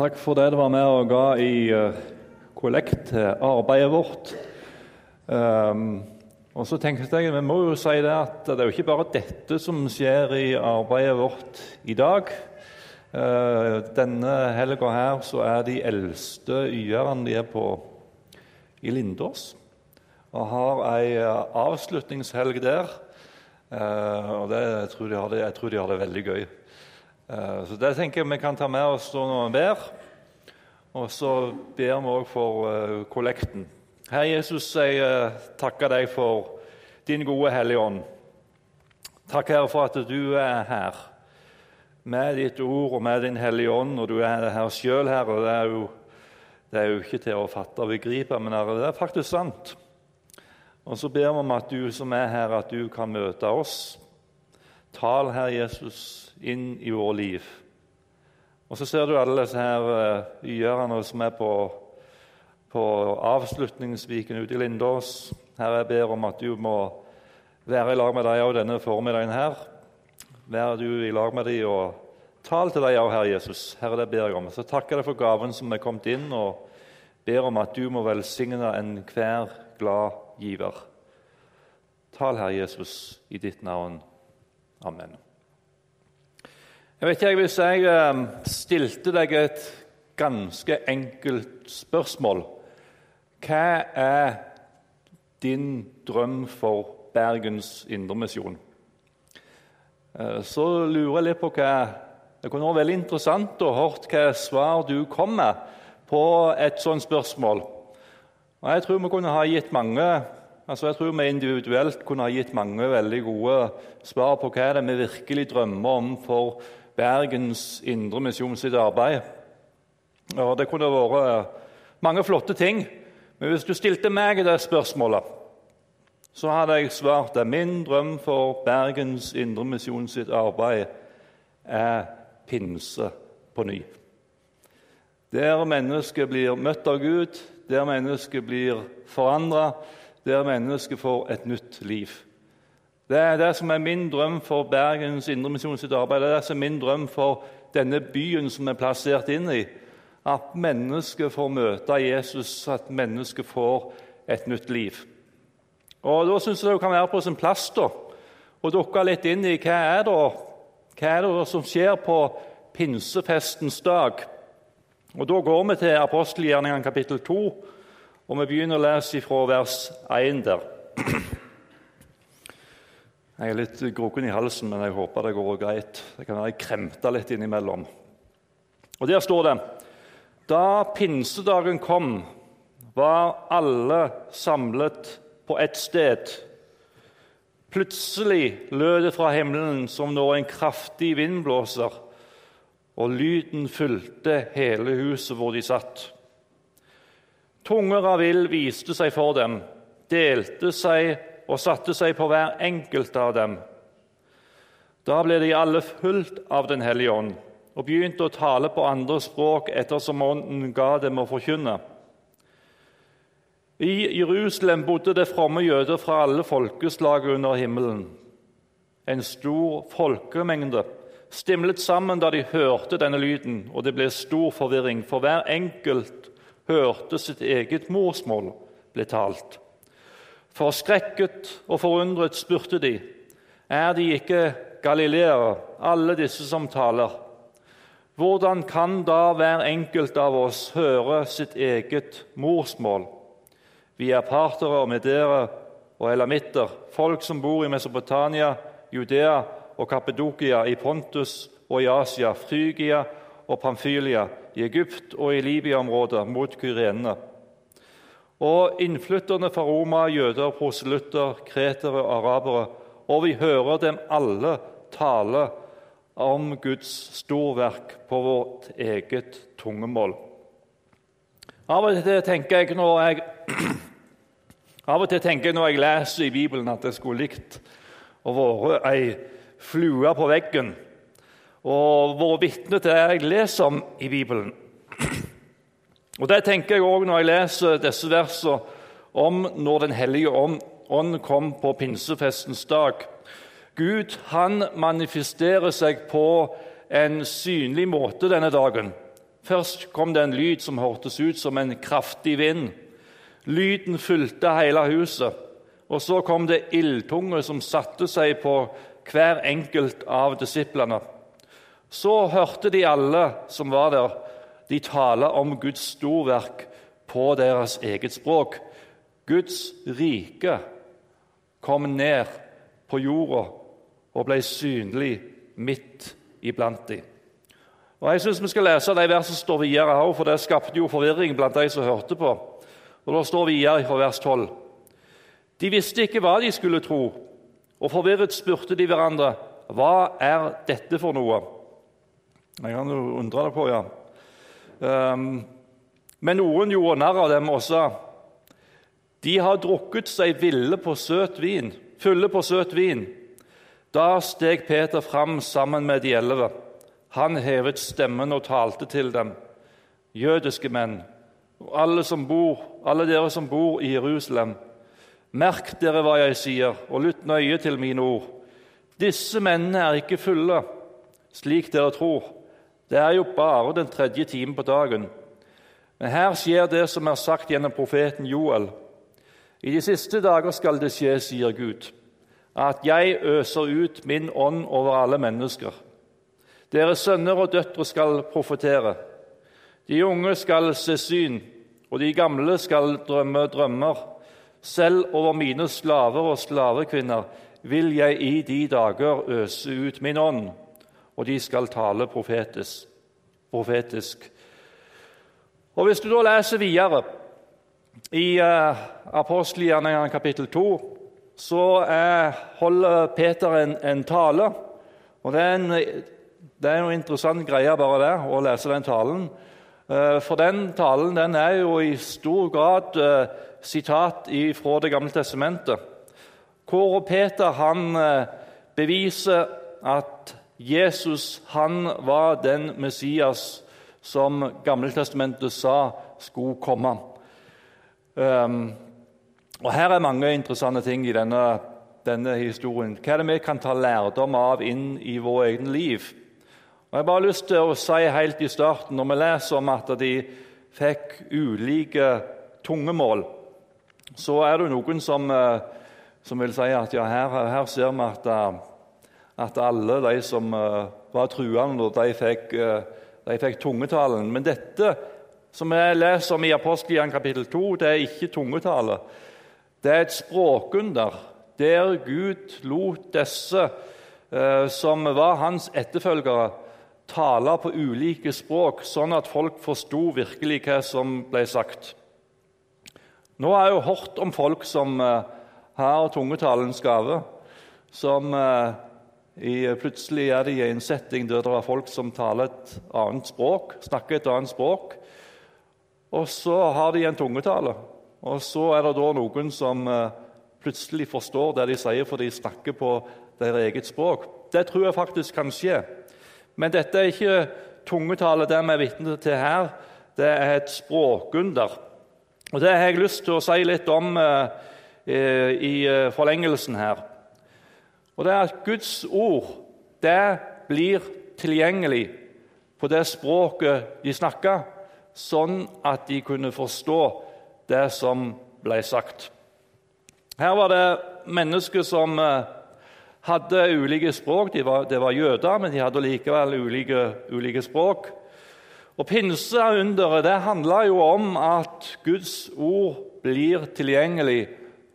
Takk for det du var med og ga i uh, kollekt til arbeidet vårt. Um, og så tenkte jeg, Vi må jo si det at det er jo ikke bare dette som skjer i arbeidet vårt i dag. Uh, denne helga her så er de eldste y-erne de er på i Lindås og har ei uh, avslutningshelg der. og det, jeg, tror de har det, jeg tror de har det veldig gøy. Eh, så Det tenker jeg vi kan ta med oss når vi ber. Og så ber vi òg for uh, kollekten. Herre Jesus, jeg uh, takker deg for din gode Hellige Ånd. Takk, Herre, for at du er her med ditt ord og med din Hellige Ånd. Og du er her sjøl, Herre. Det er, jo, det er jo ikke til å fatte og begripe, men Herre, det er faktisk sant. Og så ber vi om at du som er her, at du kan møte oss. Tal, Herre Jesus, inn i våre liv. Og så ser du alle disse her y-erne eh, som er på, på avslutningsviken ute i Lindås. Her jeg ber om at du må være i lag med dem òg denne formiddagen her. Vær du i lag med dem og tal til dem òg, Herre Jesus. Herre, det ber jeg om. Så takker jeg deg for gaven som er kommet inn, og ber om at du må velsigne enhver glad giver. Tal, Herre Jesus, i ditt navn. Amen. Jeg vet ikke Hvis jeg eh, stilte deg et ganske enkelt spørsmål Hva er din drøm for Bergens Indremisjon? Eh, så lurer jeg litt på hva Det kunne vært veldig interessant å høre hva svar du kom med på et sånt spørsmål. Og Jeg tror vi kunne ha gitt mange altså jeg tror vi individuelt kunne ha gitt mange veldig gode svar på hva det er vi virkelig drømmer om for Bergens Indre Misjon sitt arbeid. Og Det kunne vært mange flotte ting, men hvis du stilte meg det spørsmålet, så hadde jeg svart at min drøm for Bergens Indre Misjon sitt arbeid er pinse på ny. Der mennesket blir møtt av Gud, der mennesket blir forandra, der mennesket får et nytt liv. Det er det som er min drøm for Bergens Indremisjon sitt arbeid. Det er det som er min drøm for denne byen som er plassert inn i. At mennesket får møte Jesus, at mennesket får et nytt liv. Og Da syns jeg det kan være på sin plass da, å dukke litt inn i hva er det, hva er det som skjer på pinsefestens dag. Og Da går vi til apostelgjerningene kapittel 2, og vi begynner å lese fra vers 1 der. Jeg er litt groken i halsen, men jeg håper det går greit. Det kan være jeg kremter litt innimellom. Og Der står det Da pinsedagen kom, var alle samlet på ett sted. Plutselig lød det fra himmelen som når en kraftig vind blåser, og lyden fulgte hele huset hvor de satt. Tunger av ild viste seg for dem, delte seg og satte seg på hver enkelt av dem. Da ble de alle fulgt av Den hellige ånd og begynte å tale på andre språk ettersom Ånden ga dem å forkynne. I Jerusalem bodde det fromme jøder fra alle folkeslag under himmelen. En stor folkemengde stimlet sammen da de hørte denne lyden, og det ble stor forvirring, for hver enkelt hørte sitt eget morsmål bli talt. Forskrekket og forundret spurte de, er de ikke galileere, alle disse som taler? Hvordan kan da hver enkelt av oss høre sitt eget morsmål? Vi er partere og medere og elamitter, folk som bor i Mesopotamia, Judea og Kappedokia, i Pontus og i Asia, Frygia og Pamphylia, i Egypt og i Libya-området mot Kyrenene og innflytterne fra Roma, jøder, proselytter, kretere og arabere. Og vi hører dem alle tale om Guds storverk på vårt eget tungemål. Av og til tenker jeg når jeg, av og til tenker jeg når jeg leser i Bibelen, at jeg skulle likt å være ei flue på veggen og vært vitne til det jeg leser om i Bibelen. Og Det tenker jeg òg når jeg leser disse versene om når Den hellige ånd kom på pinsefestens dag. Gud han manifesterer seg på en synlig måte denne dagen. Først kom det en lyd som hørtes ut som en kraftig vind. Lyden fulgte hele huset. Og så kom det ildtunge som satte seg på hver enkelt av disiplene. Så hørte de alle som var der, de taler om Guds storverk på deres eget språk. Guds rike kom ned på jorda og ble synlig midt iblant dem. Og Jeg syns vi skal lese de versene som står videre her, for det skapte jo forvirring blant de som hørte på. Og Det står videre fra vers 12. De visste ikke hva de skulle tro, og forvirret spurte de hverandre hva er dette for noe. Jeg kan jo undre deg på, ja. Um, men noen gjorde narr av dem også. de har drukket seg ville på søt vin, fulle på søt vin. Da steg Peter fram sammen med de elleve. Han hevet stemmen og talte til dem. Jødiske menn, alle, bor, alle dere som bor i Jerusalem. Merk dere hva jeg sier, og lytt nøye til mine ord. Disse mennene er ikke fulle, slik dere tror. Det er jo bare den tredje timen på dagen. Men her skjer det som er sagt gjennom profeten Joel. I de siste dager skal det skje, sier Gud, at jeg øser ut min ånd over alle mennesker. Deres sønner og døtre skal profetere. De unge skal se syn, og de gamle skal drømme drømmer. Selv over mine slaver og slavekvinner vil jeg i de dager øse ut min ånd, og de skal tale profetisk. profetisk. Og Hvis du da leser videre i apostelgjerningene kapittel 2, så uh, holder Peter en, en tale. og Det er en det er en interessant greie bare det, å lese den talen. Eh, for den talen den er jo i stor grad eh, sitat fra Det gamle testamentet. Hvor Peter han eh, beviser at Jesus han var den Messias som Gammeltestamentet sa skulle komme. Um, og Her er mange interessante ting i denne, denne historien. Hva er det vi kan ta lærdom av inn i vårt eget liv? Og Jeg har bare lyst til å si helt i starten, Når vi leser om at de fikk ulike tungemål, så er det noen som, eh, som vil si at ja, her, her, ser vi at, eh, at, alle de som eh, var truende, de fikk, de fikk tungetalen. Men dette som vi leser om i Apostelgjerningen kapittel 2, det er ikke tungetale. Det er et språkunder der Gud lot disse som var hans etterfølgere, tale på ulike språk, sånn at folk forsto virkelig hva som ble sagt. Nå har jeg jo hørt om folk som uh, har tungetalens gave, som uh, i, plutselig er de i en setting der det er folk som taler et annet språk, snakker et annet språk, og så har de en tungetale. Og så er det da noen som uh, plutselig forstår det de sier, for de snakker på deres eget språk. Det tror jeg faktisk kan skje. Men dette er ikke tungetale, det vi er vitne til her. Det er et språkunder. Og Det har jeg lyst til å si litt om eh, eh, i eh, forlengelsen her. Og det er at Guds ord det blir tilgjengelig på det språket de snakka, sånn at de kunne forstå det som ble sagt. Her var det mennesker som eh, hadde ulike språk. De var, det var jøder, men de hadde likevel ulike, ulike språk. Og Pinseunderet det handla jo om at Guds ord blir tilgjengelig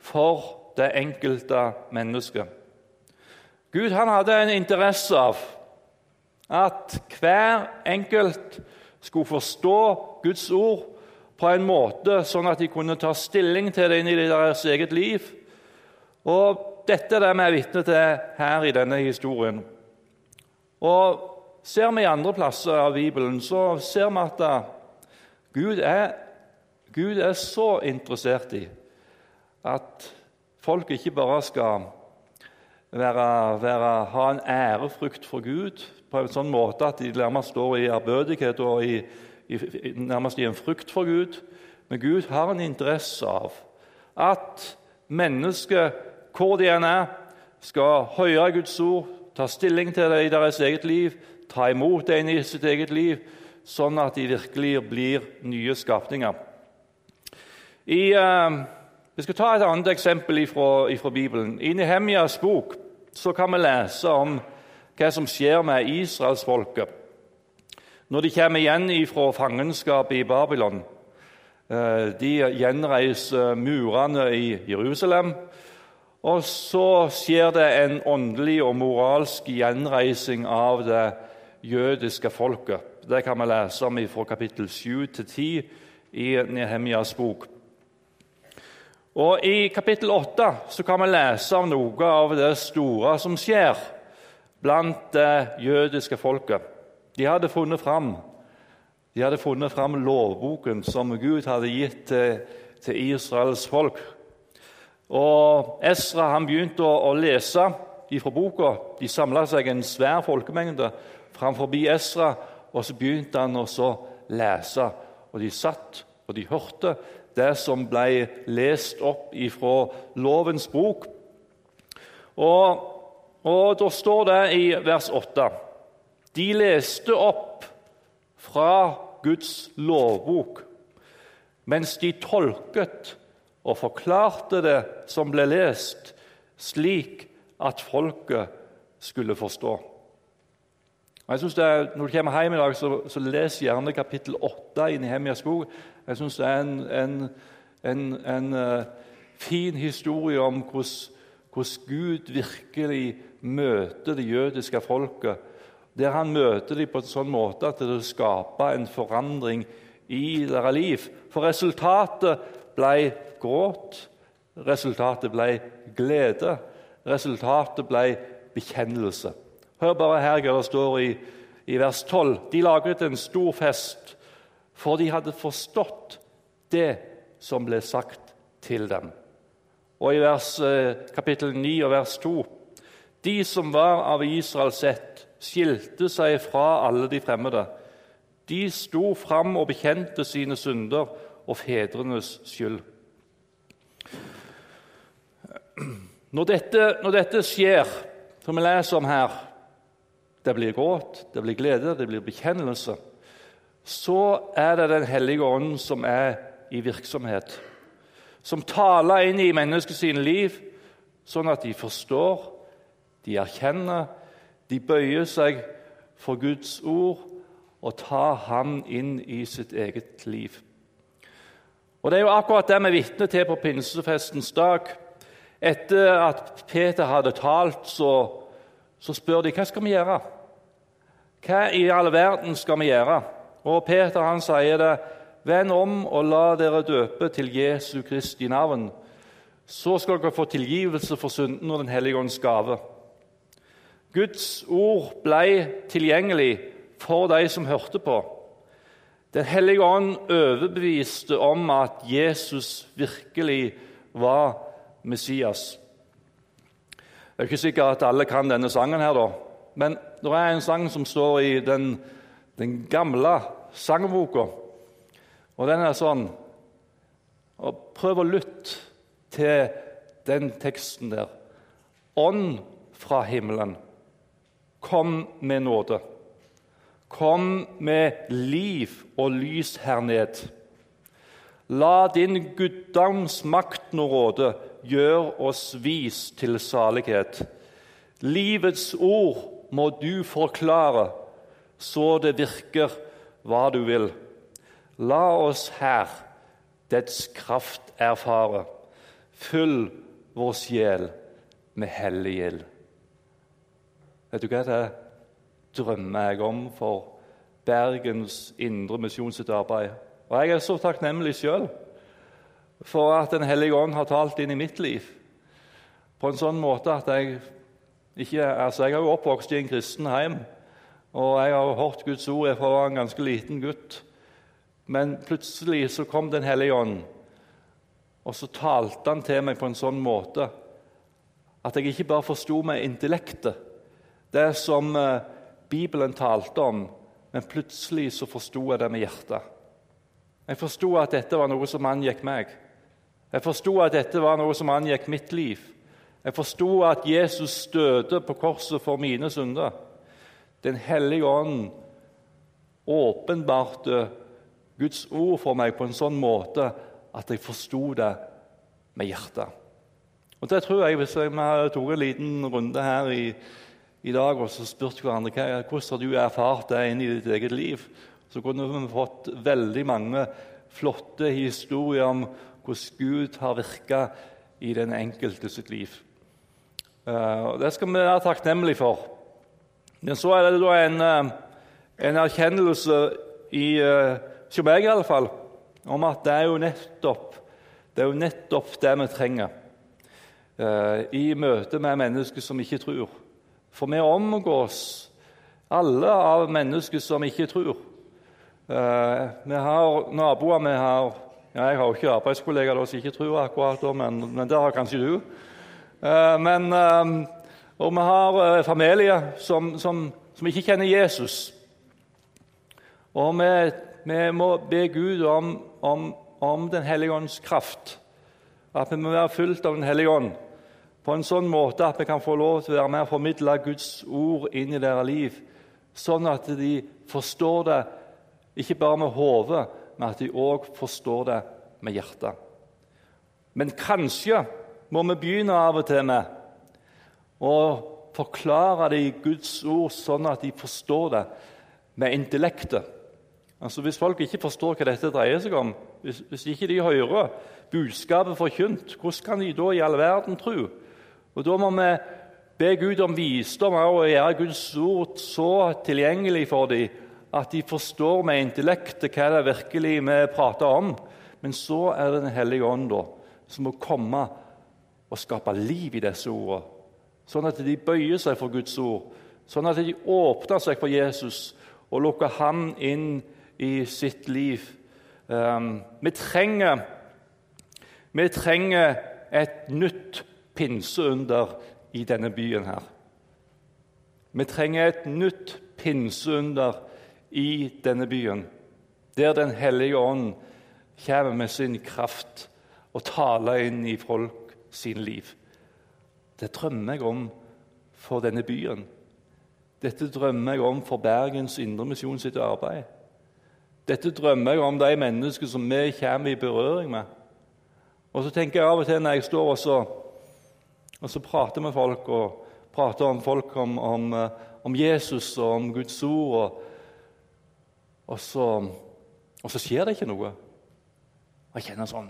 for det enkelte mennesket. Gud han hadde en interesse av at hver enkelt skulle forstå Guds ord på en måte sånn at de kunne ta stilling til det inn i deres eget liv. Og dette er det vi er vitne til her i denne historien. Og Ser vi i andre plasser av Bibelen, så ser vi at eh, Gud er, Gud er så interessert i at folk ikke bare skal være, være, ha en ærefrykt for Gud på en sånn måte at de nærmest står i ærbødighet og i, i, nærmest i en frykt for Gud. Men Gud har en interesse av at mennesket hvor de enn er, skal høre Guds ord, ta stilling til det i deres eget liv, ta imot det inn i sitt eget liv, sånn at de virkelig blir nye skapninger. I, uh, vi skal ta et annet eksempel fra Bibelen. I Nehemjas bok så kan vi lese om hva som skjer med israelsfolket når de kommer igjen fra fangenskapet i Babylon. Uh, de gjenreiser murene i Jerusalem. Og så skjer det en åndelig og moralsk gjenreising av det jødiske folket. Det kan vi lese om fra kapittel 7 til 10 i Nehemjas bok. Og I kapittel 8 så kan vi lese om noe av det store som skjer blant det jødiske folket. De hadde funnet fram de hadde funnet fram lovboken som Gud hadde gitt til, til Israels folk. Og Esra han begynte å, å lese fra boka. De samla seg en svær folkemengde framfor Esra, og så begynte han å lese. Og de satt og de hørte det som ble lest opp fra lovens bok. Og, og da står det i vers 8 De leste opp fra Guds lovbok mens de tolket og forklarte det som ble lest, slik at folket skulle forstå. Jeg synes er, Når du kommer hjem i dag, så, så les gjerne kapittel 8 i Nehemias bok. Jeg syns det er en, en, en, en uh, fin historie om hvordan Gud virkelig møter det jødiske folket. Der han møter dem på en sånn måte at det skaper en forandring i deres liv. For resultatet ble gråt. Resultatet ble glede. Resultatet ble bekjennelse. Hør bare her hva det står i, i vers 12. De laget en stor fest, for de hadde forstått det som ble sagt til dem. Og i vers, eh, kapittel 9 og vers 2.: De som var av Israels ett, skilte seg fra alle de fremmede. De sto fram og bekjente sine synder og fedrenes skyld. Når dette, når dette skjer, som vi leser om her Det blir gråt, det blir glede, det blir bekjennelse. Så er det Den hellige ånd som er i virksomhet. Som taler inn i menneskets liv, sånn at de forstår, de erkjenner, de bøyer seg for Guds ord og tar ham inn i sitt eget liv. Og Det er jo akkurat det vi vitner til på pinsefestens dag. Etter at Peter hadde talt, så, så spør de hva skal vi gjøre. Hva i all verden skal vi gjøre? Og Peter han sier det. Vend om og la dere døpe til Jesu Kristi navn. Så skal dere få tilgivelse for synden og Den hellige ånds gave. Guds ord ble tilgjengelig for de som hørte på. Den hellige ånd overbeviste om at Jesus virkelig var Messias. Det er ikke sikkert at alle kan denne sangen, her da. men det er en sang som står i den, den gamle sangboka. Og den er sånn og Prøv å lytte til den teksten der. Ånd fra himmelen, kom med nåde. Kom med liv og lys her ned. La din guddoms makt nå råde, gjør oss vis til salighet. Livets ord må du forklare, så det virker hva du vil. La oss her dets kraft erfare. Fyll vår sjel med hellig ild. Vet du hva det er? drømmer jeg om for Bergens Indre Misjon sitt arbeid. Og jeg er så takknemlig sjøl for at Den hellige ånd har talt inn i mitt liv på en sånn måte at jeg ikke Altså, jeg har jo oppvokst i en kristen heim, og jeg har hørt Guds ord fra jeg var en ganske liten gutt. Men plutselig så kom Den hellige ånd, og så talte han til meg på en sånn måte at jeg ikke bare forsto med intellektet det som eh, Bibelen talte om, men plutselig så forsto jeg det med hjertet. Jeg forsto at dette var noe som angikk meg. Jeg forsto at dette var noe som angikk mitt liv. Jeg forsto at Jesus døde på korset for mine synder. Den hellige ånd åpenbarte Guds ord for meg på en sånn måte at jeg forsto det med hjertet. Og det tror jeg, Hvis vi tok en liten runde her i, i dag og så spurte hverandre hvordan har du erfart det inn i ditt eget liv, så kunne vi fått veldig mange flotte historier om hvordan Gud har virka i den enkelte sitt liv. Uh, det skal vi være takknemlige for. Men så er det da en, eh, en erkjennelse i som jeg iallfall, om at det er jo nettopp det, er jo nettopp det vi trenger eh, i møte med mennesker som ikke tror. For vi omgås alle av mennesker som ikke tror. Eh, vi har naboer vi har ja, Jeg har jo ikke arbeidskollegaer som ikke tror akkurat, men, men det har kanskje du. Eh, men, eh, og vi har eh, familie som, som, som ikke kjenner Jesus. Og vi vi må be Gud om, om, om Den hellige ånds kraft. At vi må være fylt av Den hellige ånd på en sånn måte at vi kan få lov til å være med og formidle Guds ord inn i deres liv, sånn at de forstår det ikke bare med hodet, men at de òg forstår det med hjertet. Men kanskje må vi begynne av og til med å forklare det i Guds ord sånn at de forstår det med intellektet. Altså Hvis folk ikke forstår hva dette dreier seg om, hvis, hvis ikke de hører budskapet forkynt, hvordan kan de da i all verden tro? Og Da må vi be Gud om visdom og gjøre Guds ord så tilgjengelig for dem at de forstår med intellektet hva det er virkelig vi prater om. Men så er det Den hellige ånd da, som må komme og skape liv i disse ordene. Sånn at de bøyer seg for Guds ord, sånn at de åpner seg for Jesus og lukker ham inn i sitt liv. Um, vi, trenger, vi trenger et nytt pinseunder i denne byen her. Vi trenger et nytt pinseunder i denne byen, der Den hellige ånd kommer med sin kraft og taler inn i folk sin liv. Det drømmer jeg om for denne byen. Dette drømmer jeg om for Bergens Indremisjon sitt arbeid. Dette drømmer jeg om de mennesker som vi kommer i berøring med. Og så tenker jeg av og til når jeg står og så, og så prater med folk og prater om folk om, om, eh, om Jesus og om Guds ord, og, og, så, og, så, skjer det ikke noe. Og jeg kjenner sånn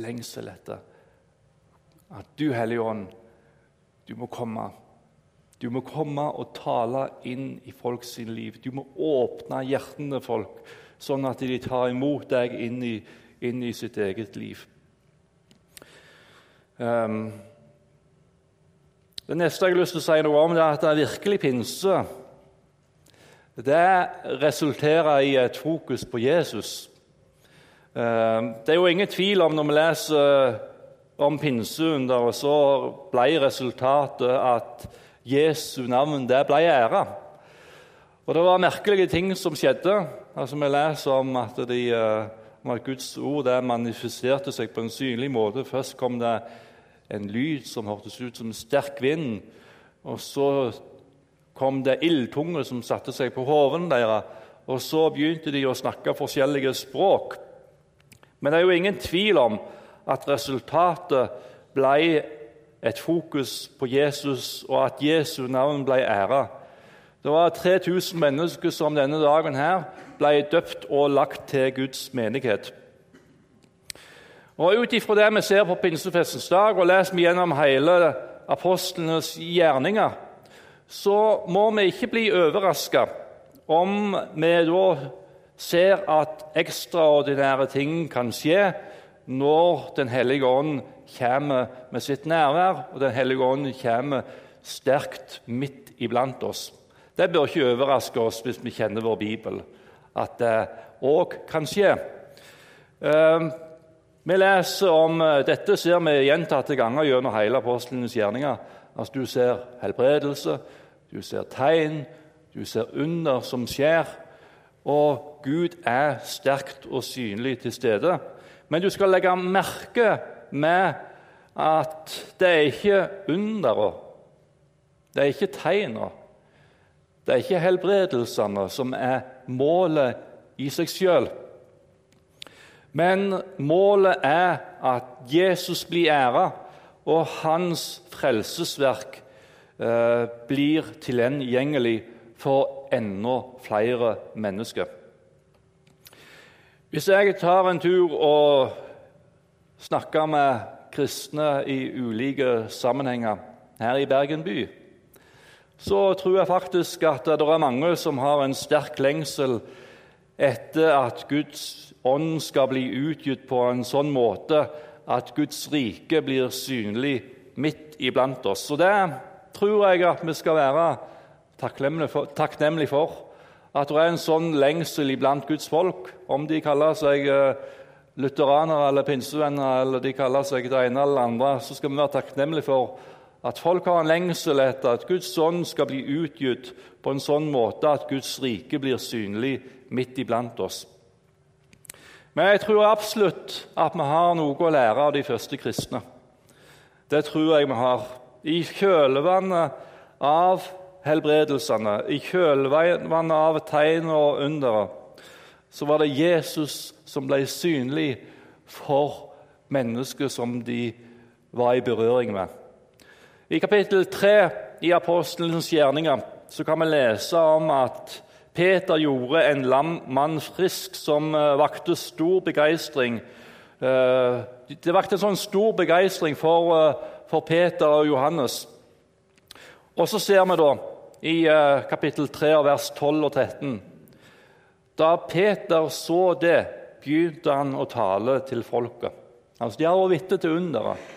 lengsel etter at du, Hellige Ånd, du må komme. Du må komme og tale inn i folks liv. Du må åpne hjertene til folk sånn at de tar imot deg inn i, inn i sitt eget liv. Um, det neste jeg har lyst til å si noe om, det er at det er virkelig pinse det resulterer i et fokus på Jesus. Um, det er jo ingen tvil om når vi leser om pinseunder, så ble resultatet at Jesu navn det ble æra. Og det var merkelige ting som skjedde. Altså, Vi leser om at, de, eh, om at Guds ord det manifesterte seg på en synlig måte. Først kom det en lyd som hørtes ut som sterk vind. Og så kom det ildtunge som satte seg på hovene deres. Og så begynte de å snakke forskjellige språk. Men det er jo ingen tvil om at resultatet ble et fokus på Jesus, og at Jesu navn ble æra. Det var 3000 mennesker som denne dagen her ble døpt og lagt til Guds menighet. Og Ut ifra det vi ser på pinsefestens dag, og leser vi gjennom hele apostlenes gjerninger, så må vi ikke bli overraska om vi da ser at ekstraordinære ting kan skje når Den hellige ånd kommer med sitt nærvær, og Den hellige ånd kommer sterkt midt iblant oss. Det bør ikke overraske oss hvis vi kjenner vår bibel, at det òg kan skje. Ehm, vi leser om eh, Dette ser vi gjentatte ganger gjennom hele apostlenes gjerninger. Altså, du ser helbredelse, du ser tegn, du ser under som skjer. Og Gud er sterkt og synlig til stede. Men du skal legge merke med at det er ikke undera, det er ikke tegna, det er ikke helbredelsene som er målet i seg sjøl. Men målet er at Jesus blir æra, og hans frelsesverk eh, blir tilgjengelig for enda flere mennesker. Hvis jeg tar en tur og snakker med kristne i ulike sammenhenger her i Bergen by, så tror jeg faktisk at det er mange som har en sterk lengsel etter at Guds ånd skal bli utgitt på en sånn måte at Guds rike blir synlig midt iblant oss. Og Det tror jeg at vi skal være takknemlige for, takknemlig for. At det er en sånn lengsel iblant Guds folk, om de kaller seg uh, lutheranere eller pinsevenner eller de kaller seg det ene eller det andre, så skal vi være takknemlige for at folk har en lengsel etter at Guds ånd skal bli utgitt på en sånn måte at Guds rike blir synlig midt iblant oss. Men jeg tror absolutt at vi har noe å lære av de første kristne. Det tror jeg vi har. I kjølvannet av helbredelsene, i kjølvannet av tegn og under, så var det Jesus som ble synlig for mennesket som de var i berøring med. I kapittel 3 i Apostelens gjerninger så kan vi lese om at Peter gjorde en lam mann frisk, som uh, vakte stor begeistring. Uh, det vakte en sånn stor begeistring for, uh, for, Peter og Johannes. Og så ser vi da i kapittel 3, vers 12 og 13 Da Peter så det, begynte han å tale til folket. Altså, De har vært vitne til underet.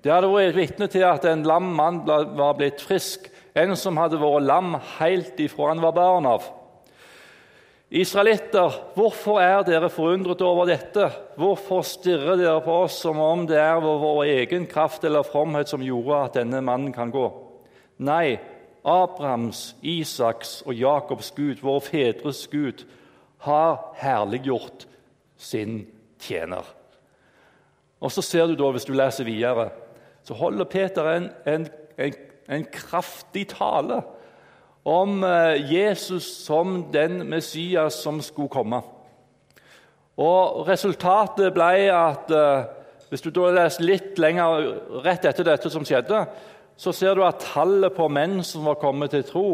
De hadde vært vitne til at en lam mann var blitt frisk, en som hadde vært lam helt ifra han var barn av. Israelitter, hvorfor er dere forundret over dette? Hvorfor stirrer dere på oss som om det er vår egen kraft eller fromhet som gjorde at denne mannen kan gå? Nei, Abrahams, Isaks og Jakobs Gud, våre fedres Gud, har herliggjort sin tjener. Og så ser du da, hvis du leser videre, så holder Peter en, en, en, en kraftig tale om eh, Jesus som den Messias som skulle komme. Og Resultatet ble at eh, hvis du da leser litt lenger rett etter dette som skjedde, så ser du at tallet på menn som var kommet til tro,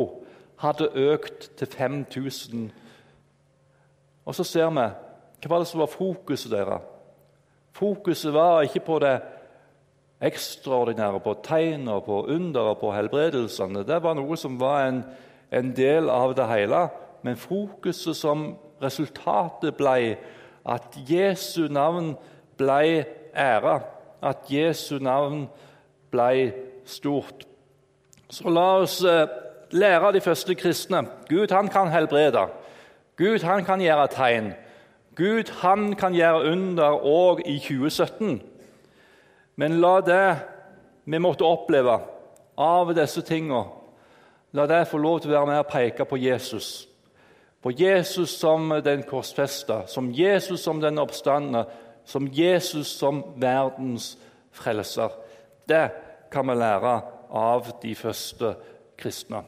hadde økt til 5000. Og så ser vi hva var det som var fokuset deres. Fokuset var ikke på det ekstraordinære, på tegner, på under og på helbredelsene. Det var noe som var en, en del av det hele. Men fokuset som resultatet ble at Jesu navn ble æra, at Jesu navn ble stort. Så la oss eh, lære de første kristne. Gud han kan helbrede. Gud han kan gjøre tegn. Gud han kan gjøre under òg i 2017. Men la det vi måtte oppleve av disse tingene, la det få lov til å være med og peke på Jesus. På Jesus som den korsfesta, som Jesus som den oppstandende, som Jesus som verdens frelser. Det kan vi lære av de første kristne.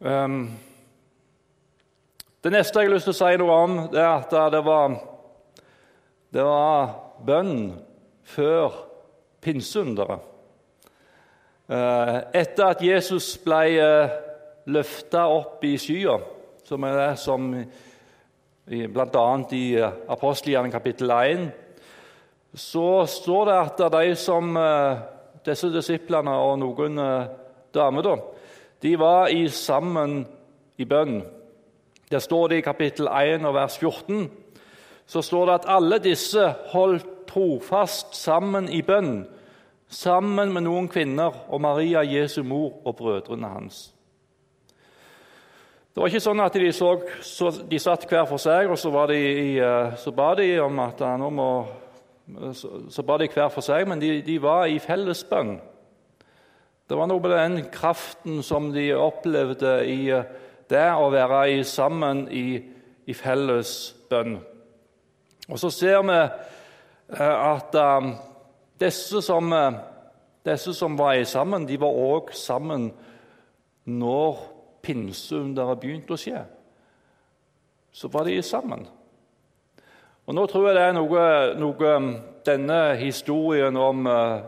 Um, det neste jeg har lyst til å si noe om, det er at det var, det var bønn før pinseunderet. Eh, etter at Jesus ble eh, løfta opp i skya, som er det som bl.a. i eh, apostelgjerningen kapittel 1, så står det at de som disse disiplene og noen damer da, de var i sammen i bønn. Der står det i kapittel 1 og vers 14 så står det at alle disse holdt trofast sammen i bønn, sammen med noen kvinner og Maria, Jesu mor, og brødrene hans. Det var ikke sånn at de, så, så, de satt hver for seg, og så, de, eh, så ba de om at nå må så, så ba de hver for seg, men de, de var i felles bønn. Det var noe med den kraften som de opplevde i eh, det å være i, sammen i, i felles bønn. Og så ser vi Eh, at um, disse, som, disse som var sammen, de var òg sammen når pinseunderet begynte å skje. så var de sammen. Og Nå tror jeg det er noe, noe denne historien om uh,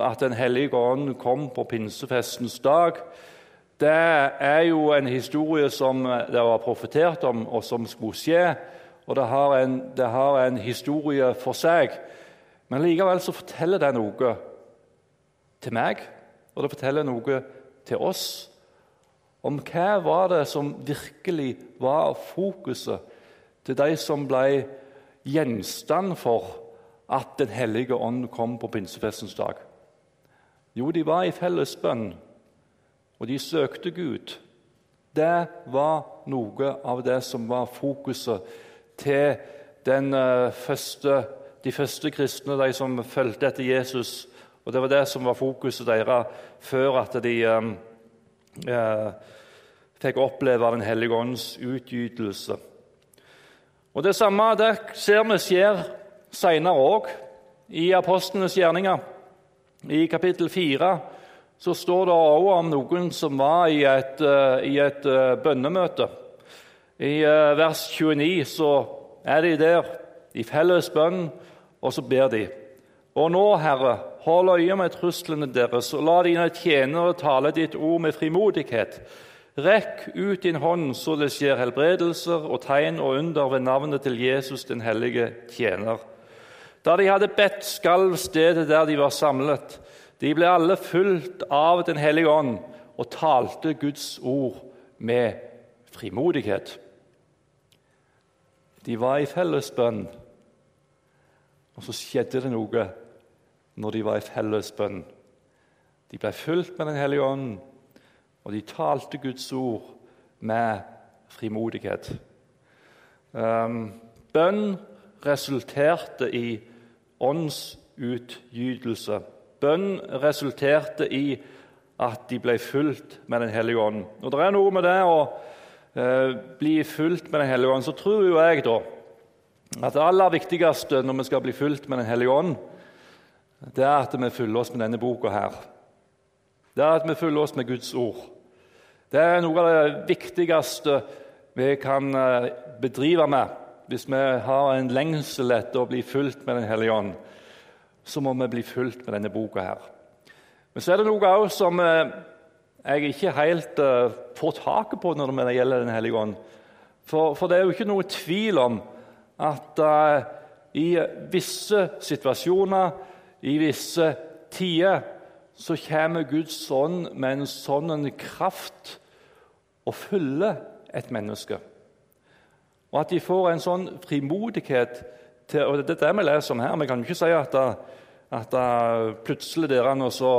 at Den hellige ånd kom på pinsefestens dag, det er jo en historie som det var profetert om, og som skulle skje. Og det har en, det har en historie for seg. Men likevel så forteller det noe til meg, og det forteller noe til oss om hva var det som virkelig var fokuset til de som ble gjenstand for at Den hellige ånd kom på pinsefestens dag? Jo, de var i fellesbønn, og de søkte Gud. Det var noe av det som var fokuset til uh, første, de første kristne, de som fulgte etter Jesus. Og Det var det som var fokuset deres før at de um, uh, fikk oppleve Den hellige ånds utgytelse. Og Det samme det ser vi skjer senere òg, i apostlenes gjerninger. I kapittel 4 så står det også om noen som var i et, uh, i et uh, bønnemøte. I uh, vers 29 så er de der i felles bønn, og så ber de. Og nå, Herre, hold øye med truslene deres, og la dine tjenere tale ditt ord med frimodighet. Rekk ut din hånd, så det skjer helbredelser og tegn og under ved navnet til Jesus, den hellige tjener. Da de hadde bedt, skalv stedet der de var samlet. De ble alle fulgt av Den hellige ånd og talte Guds ord med frimodighet. De var i fellesbønn, og så skjedde det noe når de var i fellesbønn. De ble fulgt med Den hellige ånd og de talte Guds ord med frimodighet. Um, bønn resulterte i åndsutgytelse. Bønn resulterte i at de ble fulgt med Den hellige ånd. Og Det er noe med det å eh, bli fulgt med Den hellige ånd. Så tror jo jeg da at det aller viktigste når vi skal bli fulgt med Den hellige ånd, det er at vi fyller oss med denne boka her. Det er at vi fyller oss med Guds ord. Det er noe av det viktigste vi kan eh, bedrive med hvis vi har en lengsel etter å bli fulgt med Den hellige ånd. Så må vi bli fulgt med denne boka her. Men så er det noe også som eh, jeg ikke helt uh, får taket på når det gjelder Den hellige ånd. For, for, det er jo ikke noe tvil om at uh, i visse situasjoner, i visse tider, så kommer Guds ånd med en sånn kraft og følge et menneske. Og at de får en sånn frimodighet til og Det er det vi leser om her. Vi kan ikke si at, at plutselig dere nå så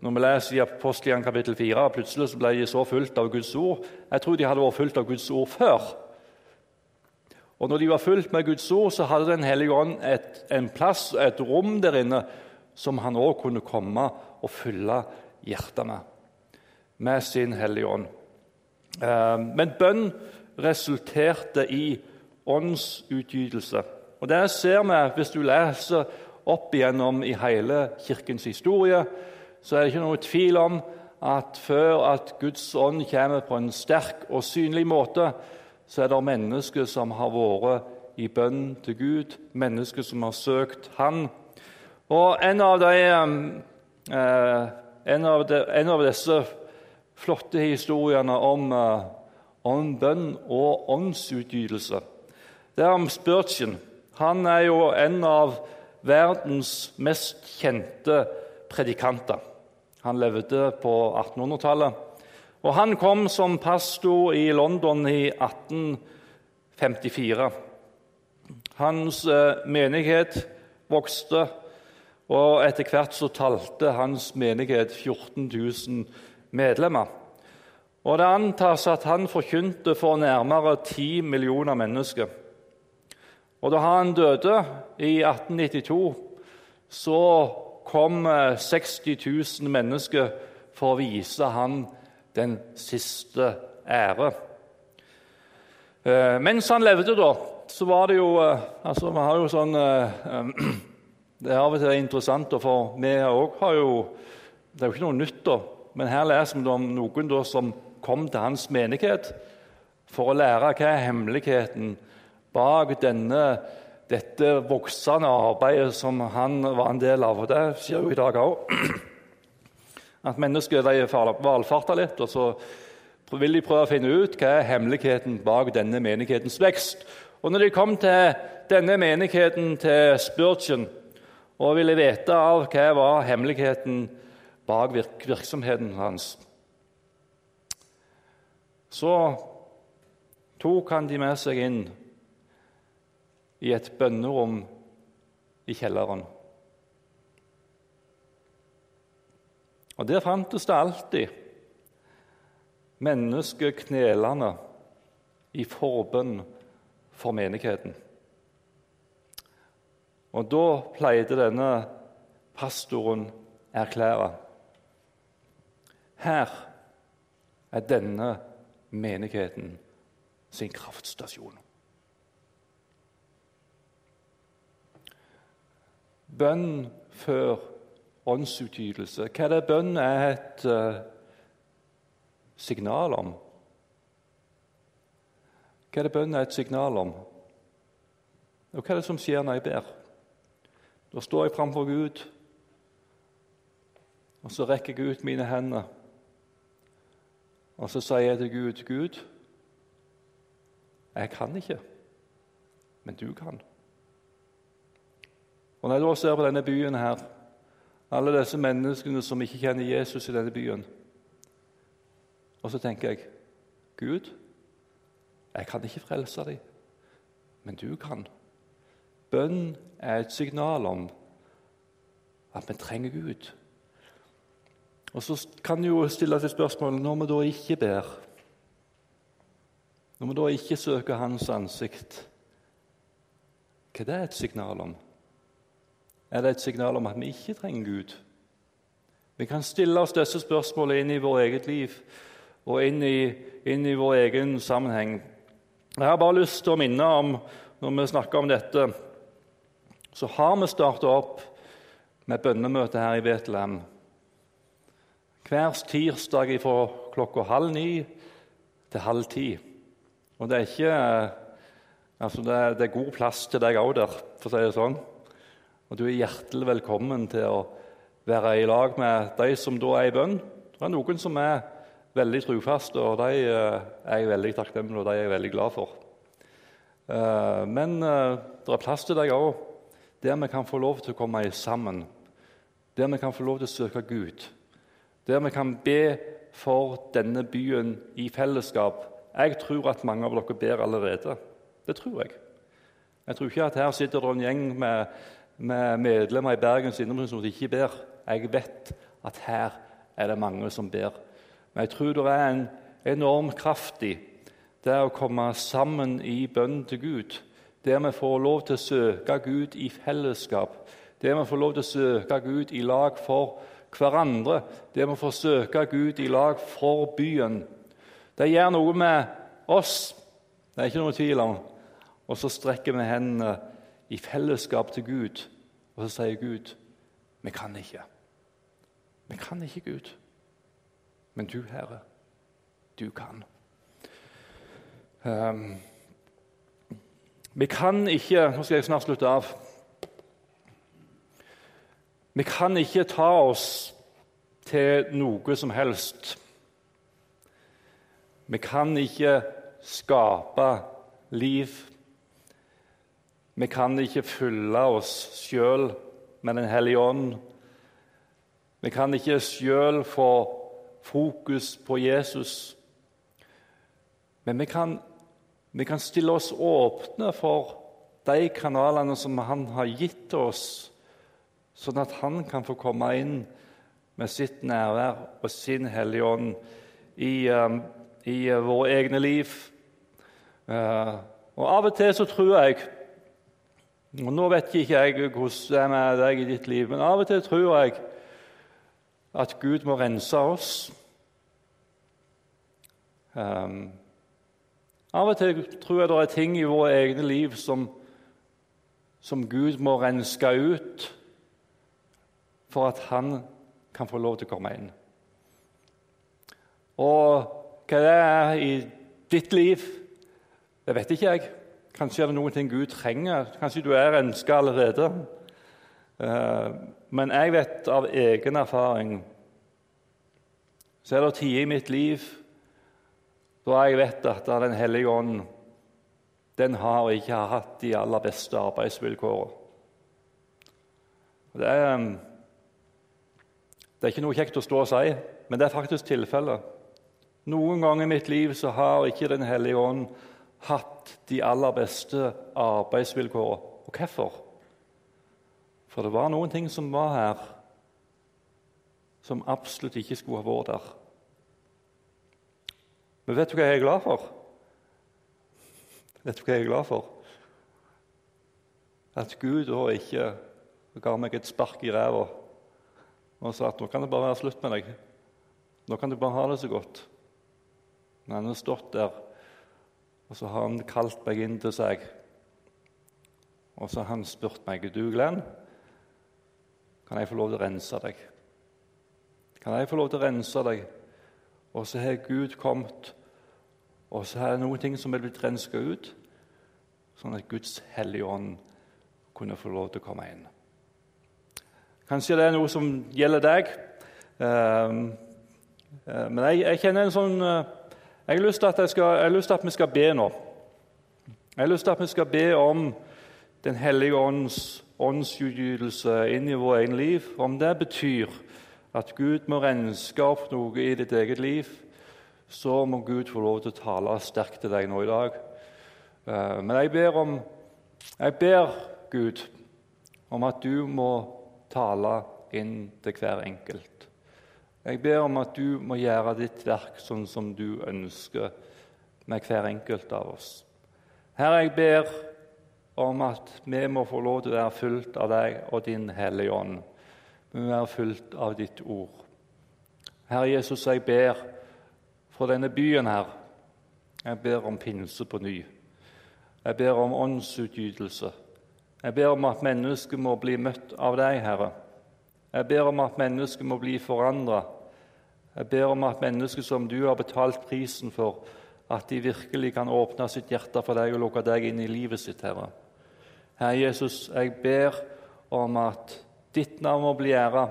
når vi leser i Apostelian kapittel 4, plutselig så ble de så fulgt av Guds ord. Jeg tror de hadde vært fulgt av Guds ord før. Og når de var fulgt med Guds ord, så hadde Den hellige ånd et, en plass, et rom der inne, som han òg kunne komme og fylle hjertet med, med sin Hellige Ånd. Eh, men bønn resulterte i åndsutgytelse. Og Det ser vi hvis du leser opp igjennom i hele Kirkens historie. Så er det ikke noe tvil om at før at Guds ånd kommer på en sterk og synlig måte, så er det mennesker som har vært i bønn til Gud, mennesker som har søkt Han. Og En av, de, eh, en av, de, en av disse flotte historiene om, eh, om bønn og åndsutgytelse. Det er om Spurgeon. Han er jo en av verdens mest kjente predikanter. Han levde på 1800-tallet. Og Han kom som pastor i London i 1854. Hans eh, menighet vokste, og etter hvert så talte hans menighet 14 000 medlemmer. Og Det antas at han forkynte for nærmere ti millioner mennesker. Og Da han døde i 1892, så kom 60 eh, 000 mennesker for å vise han den siste ære. Eh, mens han levde, da, så var det jo eh, altså Vi har jo sånn Det er av og til interessant, for vi òg har jo Det er jo ikke noe nytt, da men her leser vi om noen som kom til hans menighet for å lære hva er hemmeligheten bak denne, dette voksende arbeidet som han var en del av. Og Det skjer jo i dag òg. At mennesker de valfarter litt, og så vil de prøve å finne ut hva er hemmeligheten bak denne menighetens vekst. Og når de kom til denne menigheten til Spurgeon og ville vite av hva var hemmeligheten bak virksomheten hans, så tok han de med seg inn i et bønnerom i kjelleren. Og Der fantes det alltid mennesker knelende i forbønn for menigheten. Og da pleide denne pastoren erklære Her er denne menigheten sin kraftstasjon. Bønn før åndsutgytelse. Hva er det bønn er et uh, signal om? Hva er det bønn er et signal om? Og hva er det som skjer når jeg ber? Da står jeg framfor Gud, og så rekker jeg ut mine hender. Og så sier jeg til Gud, 'Gud, jeg kan ikke, men du kan.' Og Når jeg da ser på denne byen her, alle disse menneskene som ikke kjenner Jesus i denne byen, og så tenker jeg, 'Gud, jeg kan ikke frelse dem, men du kan.' Bønn er et signal om at vi trenger Gud. Og Så kan jo stille seg spørsmålet når vi da ikke ber, når vi da ikke søker Hans ansikt, hva er det et signal om? Er det et signal om at vi ikke trenger Gud? Vi kan stille oss disse spørsmålene inn i vårt eget liv og inn i, inn i vår egen sammenheng. Jeg har bare lyst til å minne om, når vi snakker om dette, så har vi starta opp med bønnemøte her i Betlehem hver tirsdag fra klokka halv ni til halv ti. Og det er ikke altså det, er, det er god plass til deg òg der, for å si det sånn. Og du er hjertelig velkommen til å være i lag med de som da er i bønn. Det er noen som er veldig trufaste, og de eh, er jeg veldig takknemlig og de er jeg veldig glad for. Eh, men eh, det er plass til deg òg, der vi kan få lov til å komme sammen. Der vi kan få lov til å søke Gud der vi kan be for denne byen i fellesskap. Jeg tror at mange av dere ber allerede. Det tror jeg. Jeg tror ikke at her sitter det en gjeng med, med medlemmer i Bergens Indremisjon som ikke ber. Jeg vet at her er det mange som ber. Men jeg tror det er en enorm kraft i det å komme sammen i bønn til Gud. Der vi får lov til å søke Gud i fellesskap. Der vi får lov til å søke Gud i lag for hverandre, det med å forsøke Gud i lag for byen. Det gjør noe med oss, det er ikke noe tvil om. Og så strekker vi hendene i fellesskap til Gud, og så sier Gud vi kan ikke. Vi kan ikke, Gud. Men du, Herre, du kan. Um, vi kan ikke Nå skal jeg snart slutte av. Vi kan ikke ta oss til noe som helst. Vi kan ikke skape liv. Vi kan ikke fylle oss sjøl med Den hellige ånd. Vi kan ikke sjøl få fokus på Jesus. Men vi kan, vi kan stille oss åpne for de kanalene som han har gitt oss sånn at han kan få komme inn med sitt nærvær og sin Hellige Ånd i, um, i uh, våre egne liv. Uh, og Av og til så tror jeg og Nå vet ikke jeg hvordan det er med deg i ditt liv, men av og til tror jeg at Gud må rense oss. Um, av og til tror jeg det er ting i våre egne liv som, som Gud må renske ut for at han kan få lov til å komme inn. Og hva det er i ditt liv, det vet ikke jeg. Kanskje er det noen ting Gud trenger. Kanskje du er ønska allerede. Eh, men jeg vet av egen erfaring så er det tider i mitt liv da jeg vet at Den hellige ånd den har ikke hatt de aller beste arbeidsvilkårene. Det er, det er ikke noe kjekt å stå og si, men det er faktisk tilfellet. Noen ganger i mitt liv så har ikke Den hellige ånd hatt de aller beste arbeidsvilkårene. Og hvorfor? For det var noen ting som var her, som absolutt ikke skulle ha vært der. Men vet du hva jeg er glad for? Vet du hva jeg er glad for? At Gud da ikke ga meg et spark i ræva og sa at nå kan det bare være slutt med deg. Nå kan du bare ha det så godt. Men han har stått der, og så har han kalt meg inn til seg. Og så har han spurt meg du Glenn, kan jeg få lov til å rense deg. Kan jeg få lov til å rense deg? Og så har Gud kommet, og så er det noen ting som er blitt renska ut, sånn at Guds hellige ånd kunne få lov til å komme inn. Kanskje det er noe som gjelder deg. Ehm, eh, men jeg, jeg kjenner en sånn eh, jeg har, lyst til at skal, at vi skal be nå. Jeg har lyst til at vi skal be om Den hellige ånds åndsutgytelse inn i vår egen liv. Om det betyr at Gud må renske opp noe i ditt eget liv, så må Gud få lov til å tale sterkt til deg nå i dag. Eh, men jeg ber, om, jeg ber Gud om at du må tale inn til hver enkelt. Jeg ber om at du må gjøre ditt verk sånn som du ønsker med hver enkelt av oss. Herre, jeg ber om at vi må få lov til å være fulgt av deg og din Hellige Ånd. Vi må være fulgt av ditt ord. Herre Jesus, jeg ber for denne byen her. Jeg ber om pinse på ny. Jeg ber om åndsutgytelse. Jeg ber om at mennesker må bli møtt av deg, Herre. Jeg ber om at mennesker må bli forandra. Jeg ber om at mennesker som du har betalt prisen for, at de virkelig kan åpne sitt hjerte for deg og lukke deg inn i livet sitt, Herre. Herre Jesus, jeg ber om at ditt navn må bli æra.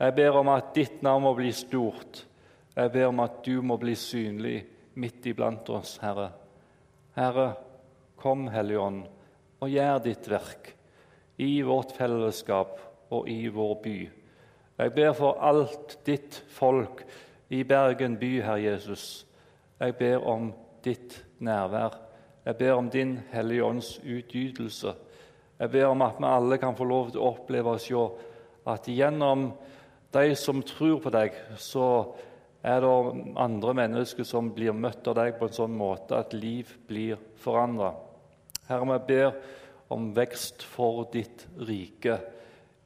Jeg ber om at ditt navn må bli stort. Jeg ber om at du må bli synlig midt iblant oss, Herre. Herre, Kom, Hellige Ånd, og gjør ditt verk i vårt fellesskap og i vår by. Jeg ber for alt ditt folk i Bergen by, Herre Jesus. Jeg ber om ditt nærvær. Jeg ber om din Hellige Ånds utgytelse. Jeg ber om at vi alle kan få lov til å oppleve og se at gjennom de som tror på deg, så er det andre mennesker som blir møtt av deg på en sånn måte at liv blir forandra. Herre, vi ber om vekst for ditt rike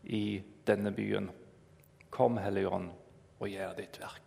i denne byen. Kom, Hellige Ånd, og gjør ditt verk.